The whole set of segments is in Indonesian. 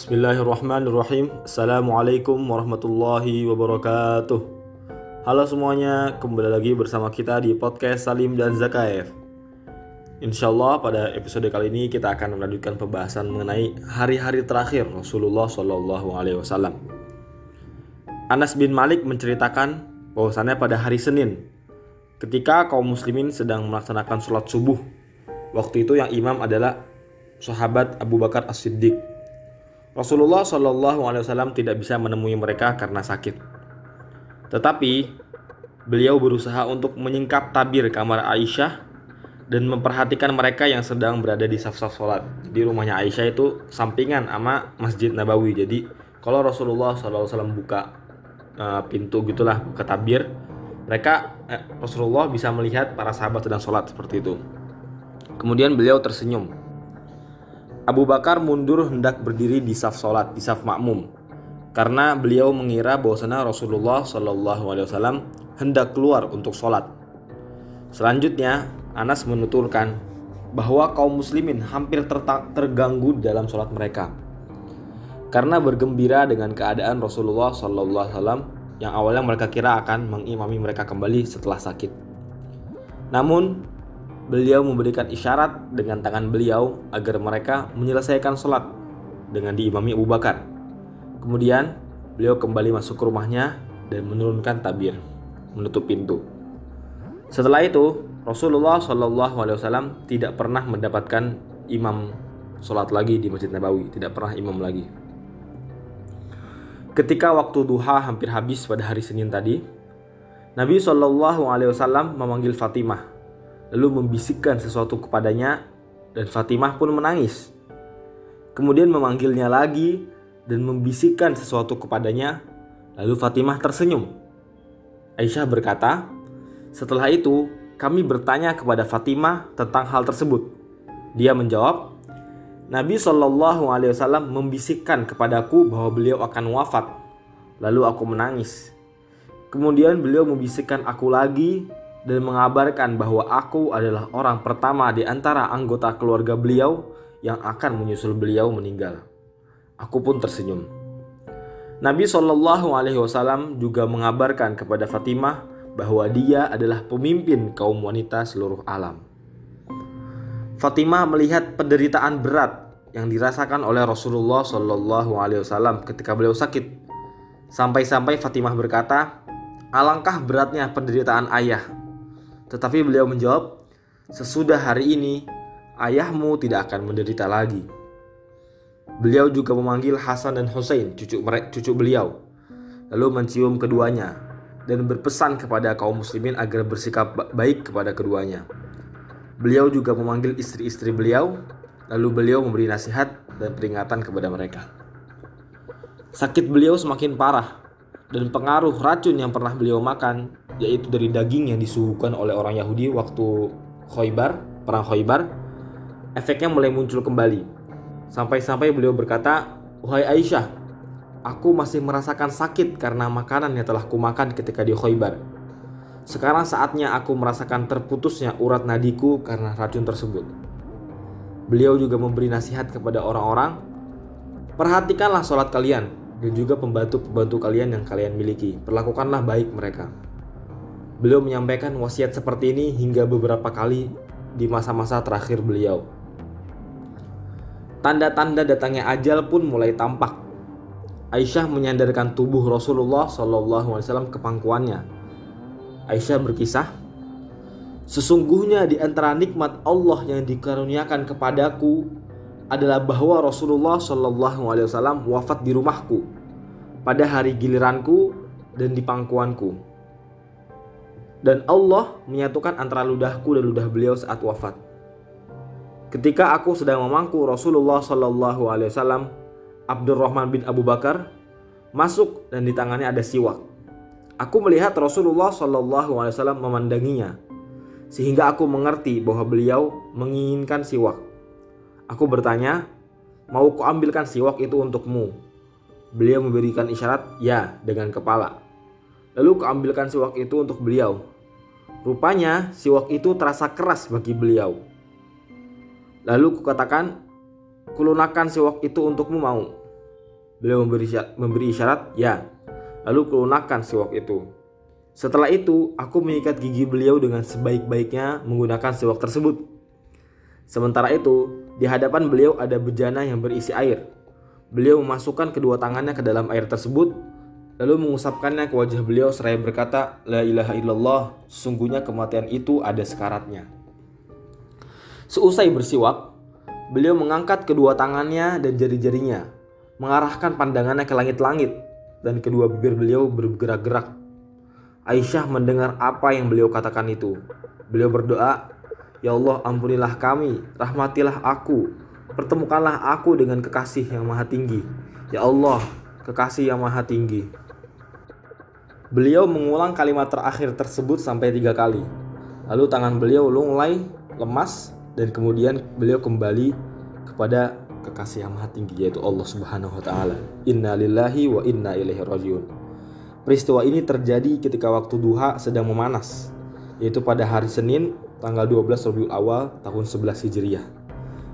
Bismillahirrahmanirrahim. Assalamualaikum warahmatullahi wabarakatuh. Halo semuanya, kembali lagi bersama kita di podcast Salim dan Zakaev. Insya Allah pada episode kali ini kita akan melanjutkan pembahasan mengenai hari-hari terakhir Rasulullah Shallallahu Alaihi Wasallam. Anas bin Malik menceritakan bahwasannya pada hari Senin, ketika kaum muslimin sedang melaksanakan sholat subuh, waktu itu yang imam adalah sahabat Abu Bakar As-Siddiq Rasulullah Shallallahu Alaihi Wasallam tidak bisa menemui mereka karena sakit. Tetapi beliau berusaha untuk menyingkap tabir kamar Aisyah dan memperhatikan mereka yang sedang berada di saf-saf sholat. Di rumahnya Aisyah itu sampingan sama Masjid Nabawi. Jadi kalau Rasulullah SAW buka uh, pintu gitulah buka tabir, mereka eh, Rasulullah bisa melihat para sahabat sedang sholat seperti itu. Kemudian beliau tersenyum Abu Bakar mundur hendak berdiri di saf solat, di saf makmum, karena beliau mengira bahwasanya Rasulullah Shallallahu Alaihi Wasallam hendak keluar untuk sholat. Selanjutnya, Anas menuturkan bahwa kaum muslimin hampir terganggu dalam sholat mereka karena bergembira dengan keadaan Rasulullah Shallallahu Alaihi Wasallam yang awalnya mereka kira akan mengimami mereka kembali setelah sakit. Namun beliau memberikan isyarat dengan tangan beliau agar mereka menyelesaikan sholat dengan diimami Abu Bakar. Kemudian beliau kembali masuk ke rumahnya dan menurunkan tabir, menutup pintu. Setelah itu, Rasulullah Wasallam tidak pernah mendapatkan imam sholat lagi di Masjid Nabawi, tidak pernah imam lagi. Ketika waktu duha hampir habis pada hari Senin tadi, Nabi Shallallahu Alaihi Wasallam memanggil Fatimah lalu membisikkan sesuatu kepadanya dan Fatimah pun menangis. Kemudian memanggilnya lagi dan membisikkan sesuatu kepadanya, lalu Fatimah tersenyum. Aisyah berkata, "Setelah itu, kami bertanya kepada Fatimah tentang hal tersebut. Dia menjawab, Nabi Shallallahu Alaihi Wasallam membisikkan kepadaku bahwa beliau akan wafat. Lalu aku menangis. Kemudian beliau membisikkan aku lagi dan mengabarkan bahwa aku adalah orang pertama di antara anggota keluarga beliau yang akan menyusul beliau meninggal. Aku pun tersenyum. Nabi Shallallahu Alaihi Wasallam juga mengabarkan kepada Fatimah bahwa dia adalah pemimpin kaum wanita seluruh alam. Fatimah melihat penderitaan berat yang dirasakan oleh Rasulullah Shallallahu Alaihi Wasallam ketika beliau sakit. Sampai-sampai Fatimah berkata, alangkah beratnya penderitaan ayah tetapi beliau menjawab, "Sesudah hari ini, ayahmu tidak akan menderita lagi." Beliau juga memanggil Hasan dan Hussein, cucu cucu beliau, lalu mencium keduanya dan berpesan kepada kaum muslimin agar bersikap baik kepada keduanya. Beliau juga memanggil istri-istri beliau, lalu beliau memberi nasihat dan peringatan kepada mereka. Sakit beliau semakin parah dan pengaruh racun yang pernah beliau makan yaitu dari daging yang disuguhkan oleh orang Yahudi waktu Khoibar, perang Khoibar, efeknya mulai muncul kembali. Sampai-sampai beliau berkata, "Wahai Aisyah, aku masih merasakan sakit karena makanan yang telah kumakan ketika di Khoibar. Sekarang saatnya aku merasakan terputusnya urat nadiku karena racun tersebut." Beliau juga memberi nasihat kepada orang-orang, "Perhatikanlah sholat kalian dan juga pembantu-pembantu kalian yang kalian miliki. Perlakukanlah baik mereka." Beliau menyampaikan wasiat seperti ini hingga beberapa kali di masa-masa terakhir beliau. Tanda-tanda datangnya ajal pun mulai tampak. Aisyah menyandarkan tubuh Rasulullah SAW ke pangkuannya. Aisyah berkisah, Sesungguhnya di antara nikmat Allah yang dikaruniakan kepadaku adalah bahwa Rasulullah SAW wafat di rumahku pada hari giliranku dan di pangkuanku dan Allah menyatukan antara ludahku dan ludah beliau saat wafat. Ketika aku sedang memangku Rasulullah Shallallahu Alaihi Wasallam, Abdurrahman bin Abu Bakar masuk dan di tangannya ada siwak. Aku melihat Rasulullah Shallallahu Alaihi Wasallam memandanginya, sehingga aku mengerti bahwa beliau menginginkan siwak. Aku bertanya, mau kuambilkan siwak itu untukmu? Beliau memberikan isyarat ya dengan kepala. Lalu keambilkan siwak itu untuk beliau. Rupanya siwak itu terasa keras bagi beliau. Lalu kukatakan, kulunakan siwak itu untukmu mau. Beliau memberi, memberi isyarat, ya. Lalu kelunakkan siwak itu. Setelah itu, aku mengikat gigi beliau dengan sebaik-baiknya menggunakan siwak tersebut. Sementara itu, di hadapan beliau ada bejana yang berisi air. Beliau memasukkan kedua tangannya ke dalam air tersebut, lalu mengusapkannya ke wajah beliau seraya berkata, La ilaha illallah, sesungguhnya kematian itu ada sekaratnya. Seusai bersiwak, beliau mengangkat kedua tangannya dan jari-jarinya, mengarahkan pandangannya ke langit-langit dan kedua bibir beliau bergerak-gerak. Aisyah mendengar apa yang beliau katakan itu. Beliau berdoa, "Ya Allah, ampunilah kami, rahmatilah aku, pertemukanlah aku dengan kekasih yang maha tinggi." Ya Allah, kekasih yang maha tinggi. Beliau mengulang kalimat terakhir tersebut sampai tiga kali. Lalu tangan beliau mulai lemas dan kemudian beliau kembali kepada kekasih yang maha tinggi yaitu Allah Subhanahu wa taala. Inna lillahi wa inna ilaihi rajiun. Peristiwa ini terjadi ketika waktu duha sedang memanas, yaitu pada hari Senin tanggal 12 Rabiul Awal tahun 11 Hijriah.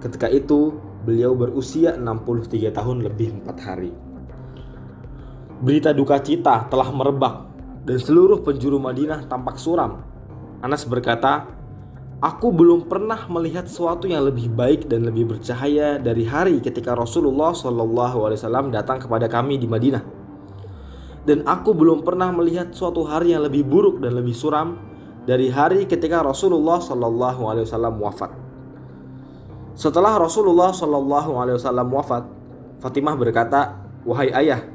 Ketika itu, beliau berusia 63 tahun lebih 4 hari. Berita duka cita telah merebak dan seluruh penjuru Madinah tampak suram. Anas berkata, Aku belum pernah melihat sesuatu yang lebih baik dan lebih bercahaya dari hari ketika Rasulullah Wasallam datang kepada kami di Madinah. Dan aku belum pernah melihat suatu hari yang lebih buruk dan lebih suram dari hari ketika Rasulullah Shallallahu Alaihi Wasallam wafat. Setelah Rasulullah Shallallahu Alaihi Wasallam wafat, Fatimah berkata, wahai ayah,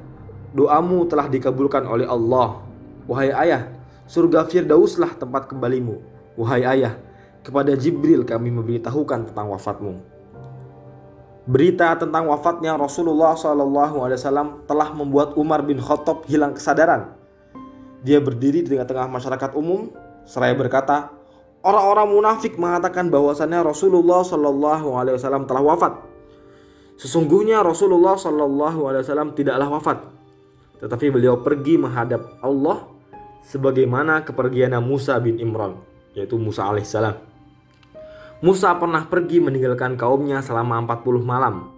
doamu telah dikabulkan oleh Allah. Wahai ayah, surga Firdauslah tempat kembalimu. Wahai ayah, kepada Jibril kami memberitahukan tentang wafatmu. Berita tentang wafatnya Rasulullah SAW telah membuat Umar bin Khattab hilang kesadaran. Dia berdiri di tengah-tengah masyarakat umum, seraya berkata, orang-orang munafik mengatakan bahwasannya Rasulullah SAW telah wafat. Sesungguhnya Rasulullah SAW tidaklah wafat, tetapi beliau pergi menghadap Allah sebagaimana kepergian Musa bin Imran, yaitu Musa alaihissalam. Musa pernah pergi meninggalkan kaumnya selama 40 malam,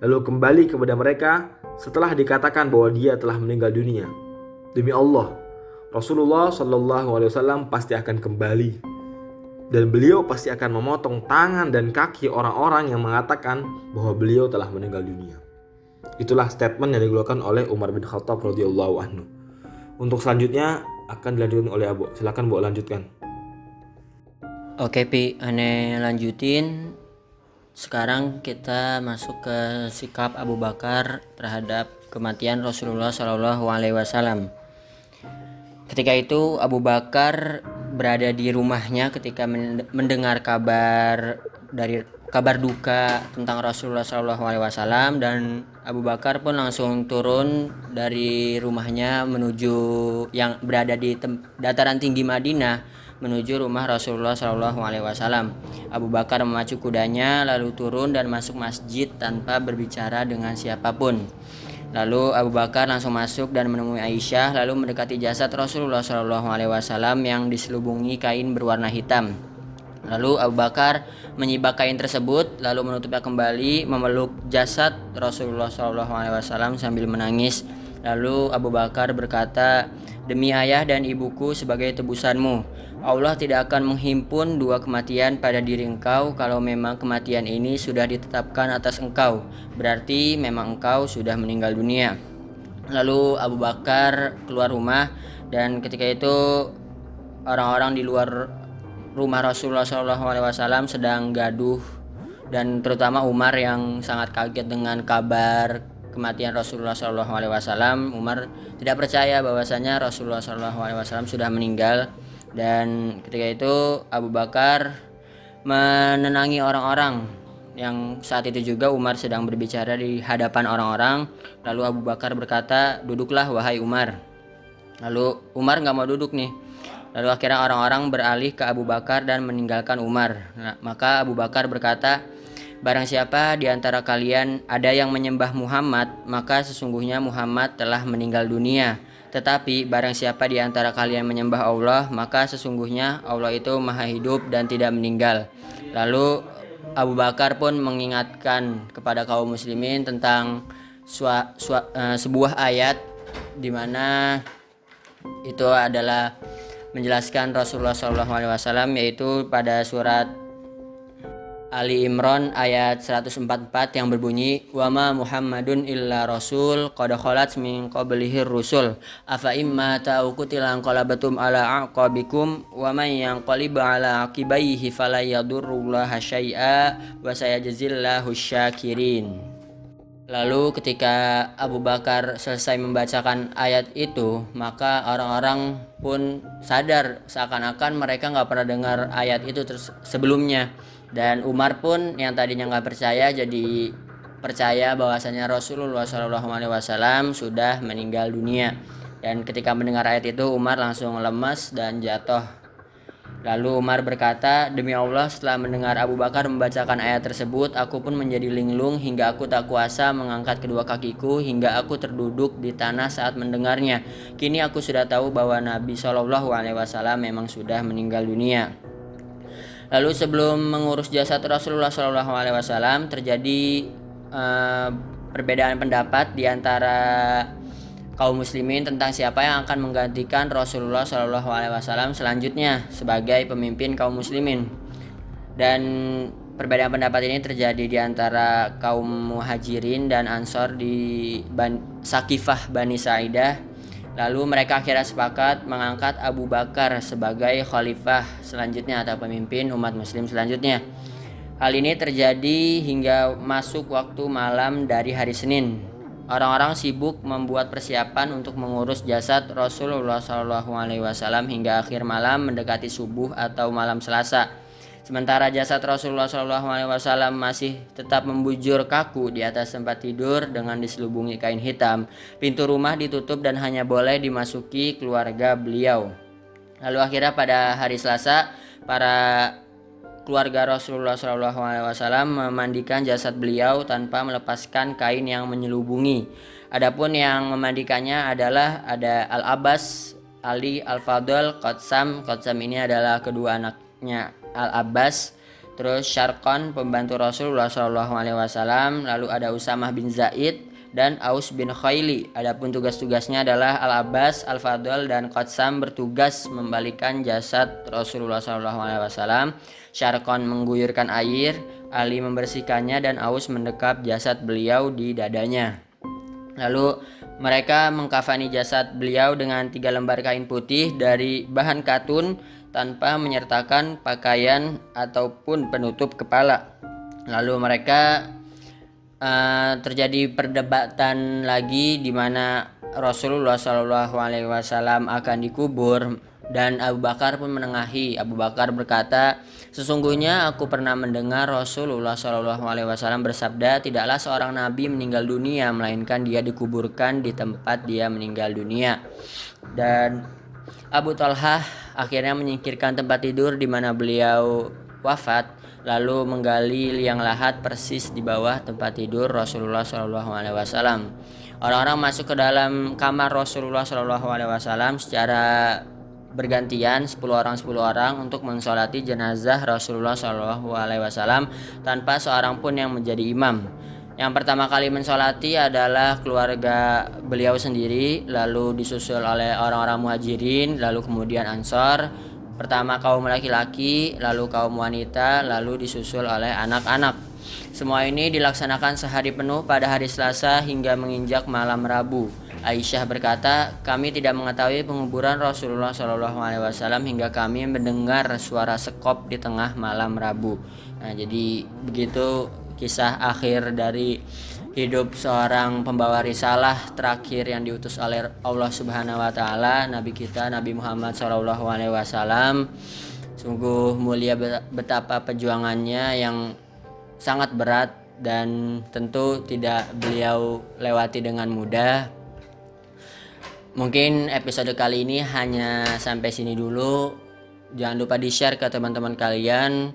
lalu kembali kepada mereka setelah dikatakan bahwa dia telah meninggal dunia. Demi Allah, Rasulullah Shallallahu Alaihi Wasallam pasti akan kembali dan beliau pasti akan memotong tangan dan kaki orang-orang yang mengatakan bahwa beliau telah meninggal dunia. Itulah statement yang dikeluarkan oleh Umar bin Khattab radhiyallahu anhu. Untuk selanjutnya akan dilanjutkan oleh Abu. Silakan Bu lanjutkan. Oke Pi, aneh lanjutin. Sekarang kita masuk ke sikap Abu Bakar terhadap kematian Rasulullah Shallallahu Alaihi Wasallam. Ketika itu Abu Bakar berada di rumahnya ketika mendengar kabar dari kabar duka tentang Rasulullah Shallallahu Alaihi Wasallam dan Abu Bakar pun langsung turun dari rumahnya menuju yang berada di dataran tinggi Madinah menuju rumah Rasulullah Shallallahu Alaihi Wasallam. Abu Bakar memacu kudanya lalu turun dan masuk masjid tanpa berbicara dengan siapa pun. Lalu Abu Bakar langsung masuk dan menemui Aisyah lalu mendekati jasad Rasulullah Shallallahu Alaihi Wasallam yang diselubungi kain berwarna hitam. Lalu Abu Bakar menyibak kain tersebut lalu menutupnya kembali memeluk jasad Rasulullah Shallallahu Alaihi Wasallam sambil menangis. Lalu Abu Bakar berkata, Demi ayah dan ibuku sebagai tebusanmu, Allah tidak akan menghimpun dua kematian pada diri engkau kalau memang kematian ini sudah ditetapkan atas engkau. Berarti memang engkau sudah meninggal dunia. Lalu Abu Bakar keluar rumah dan ketika itu orang-orang di luar rumah Rasulullah SAW sedang gaduh dan terutama Umar yang sangat kaget dengan kabar kematian Rasulullah SAW. Umar tidak percaya bahwasanya Rasulullah SAW sudah meninggal dan ketika itu Abu Bakar menenangi orang-orang. Yang saat itu juga Umar sedang berbicara di hadapan orang-orang. Lalu Abu Bakar berkata duduklah wahai Umar. Lalu Umar nggak mau duduk nih. Lalu akhirnya orang-orang beralih ke Abu Bakar dan meninggalkan Umar. Nah, maka Abu Bakar berkata Barang siapa di antara kalian ada yang menyembah Muhammad, maka sesungguhnya Muhammad telah meninggal dunia. Tetapi barang siapa di antara kalian menyembah Allah, maka sesungguhnya Allah itu maha hidup dan tidak meninggal. Lalu Abu Bakar pun mengingatkan kepada kaum muslimin tentang sua, sua, uh, sebuah ayat di mana itu adalah menjelaskan Rasulullah SAW yaitu pada surat Ali Imran ayat 144 yang berbunyi Wama Muhammadun illa rasul qad khalat min qablihi rusul. Afa imma ta'uqutilan qalabatum ala aqabikum wa man yanqalib ala aqibaihi fala yadurrullaha syai'a wa sayajzillahu syakirin Lalu ketika Abu Bakar selesai membacakan ayat itu, maka orang-orang pun sadar seakan-akan mereka nggak pernah dengar ayat itu terus sebelumnya. Dan Umar pun yang tadinya nggak percaya jadi percaya bahwasanya Rasulullah SAW sudah meninggal dunia. Dan ketika mendengar ayat itu Umar langsung lemas dan jatuh Lalu Umar berkata, Demi Allah setelah mendengar Abu Bakar membacakan ayat tersebut, aku pun menjadi linglung hingga aku tak kuasa mengangkat kedua kakiku hingga aku terduduk di tanah saat mendengarnya. Kini aku sudah tahu bahwa Nabi Shallallahu Alaihi Wasallam memang sudah meninggal dunia. Lalu sebelum mengurus jasad Rasulullah Shallallahu Alaihi Wasallam terjadi uh, perbedaan pendapat di antara kaum muslimin tentang siapa yang akan menggantikan Rasulullah Shallallahu Alaihi Wasallam selanjutnya sebagai pemimpin kaum muslimin. Dan perbedaan pendapat ini terjadi di antara kaum muhajirin dan ansor di Ban Sakifah Bani Sa'idah lalu mereka akhirnya sepakat mengangkat Abu Bakar sebagai khalifah selanjutnya atau pemimpin umat muslim selanjutnya. Hal ini terjadi hingga masuk waktu malam dari hari Senin Orang-orang sibuk membuat persiapan untuk mengurus jasad Rasulullah SAW hingga akhir malam mendekati subuh atau malam Selasa. Sementara jasad Rasulullah SAW masih tetap membujur kaku di atas tempat tidur dengan diselubungi kain hitam. Pintu rumah ditutup dan hanya boleh dimasuki keluarga beliau. Lalu akhirnya pada hari Selasa, para keluarga Rasulullah SAW memandikan jasad beliau tanpa melepaskan kain yang menyelubungi. Adapun yang memandikannya adalah ada Al Abbas, Ali, Al Fadl, Qatsam. Qatsam ini adalah kedua anaknya Al Abbas. Terus Syarqon pembantu Rasulullah SAW. Lalu ada Usamah bin Zaid dan Aus bin Khaili. Adapun tugas-tugasnya adalah Al Abbas, Al Fadl dan Qatsam bertugas membalikan jasad Rasulullah SAW. Syarkon mengguyurkan air, Ali membersihkannya dan Aus mendekap jasad beliau di dadanya. Lalu mereka mengkafani jasad beliau dengan tiga lembar kain putih dari bahan katun tanpa menyertakan pakaian ataupun penutup kepala. Lalu mereka uh, terjadi perdebatan lagi di mana Rasulullah Shallallahu Alaihi Wasallam akan dikubur dan Abu Bakar pun menengahi. Abu Bakar berkata, sesungguhnya aku pernah mendengar Rasulullah Shallallahu Alaihi Wasallam bersabda, tidaklah seorang nabi meninggal dunia melainkan dia dikuburkan di tempat dia meninggal dunia. Dan Abu Talha akhirnya menyingkirkan tempat tidur di mana beliau wafat lalu menggali liang lahat persis di bawah tempat tidur Rasulullah Shallallahu Alaihi Wasallam. Orang-orang masuk ke dalam kamar Rasulullah Shallallahu Alaihi Wasallam secara bergantian 10 orang 10 orang untuk mensolati jenazah Rasulullah Shallallahu Alaihi Wasallam tanpa seorang pun yang menjadi imam. Yang pertama kali mensolati adalah keluarga beliau sendiri, lalu disusul oleh orang-orang muhajirin, lalu kemudian ansor, Pertama kaum laki-laki, lalu kaum wanita, lalu disusul oleh anak-anak. Semua ini dilaksanakan sehari penuh pada hari Selasa hingga menginjak malam Rabu. Aisyah berkata, kami tidak mengetahui penguburan Rasulullah Shallallahu Alaihi Wasallam hingga kami mendengar suara sekop di tengah malam Rabu. Nah, jadi begitu kisah akhir dari hidup seorang pembawa risalah terakhir yang diutus oleh Allah Subhanahu wa taala nabi kita Nabi Muhammad sallallahu alaihi wasallam. Sungguh mulia betapa perjuangannya yang sangat berat dan tentu tidak beliau lewati dengan mudah. Mungkin episode kali ini hanya sampai sini dulu. Jangan lupa di share ke teman-teman kalian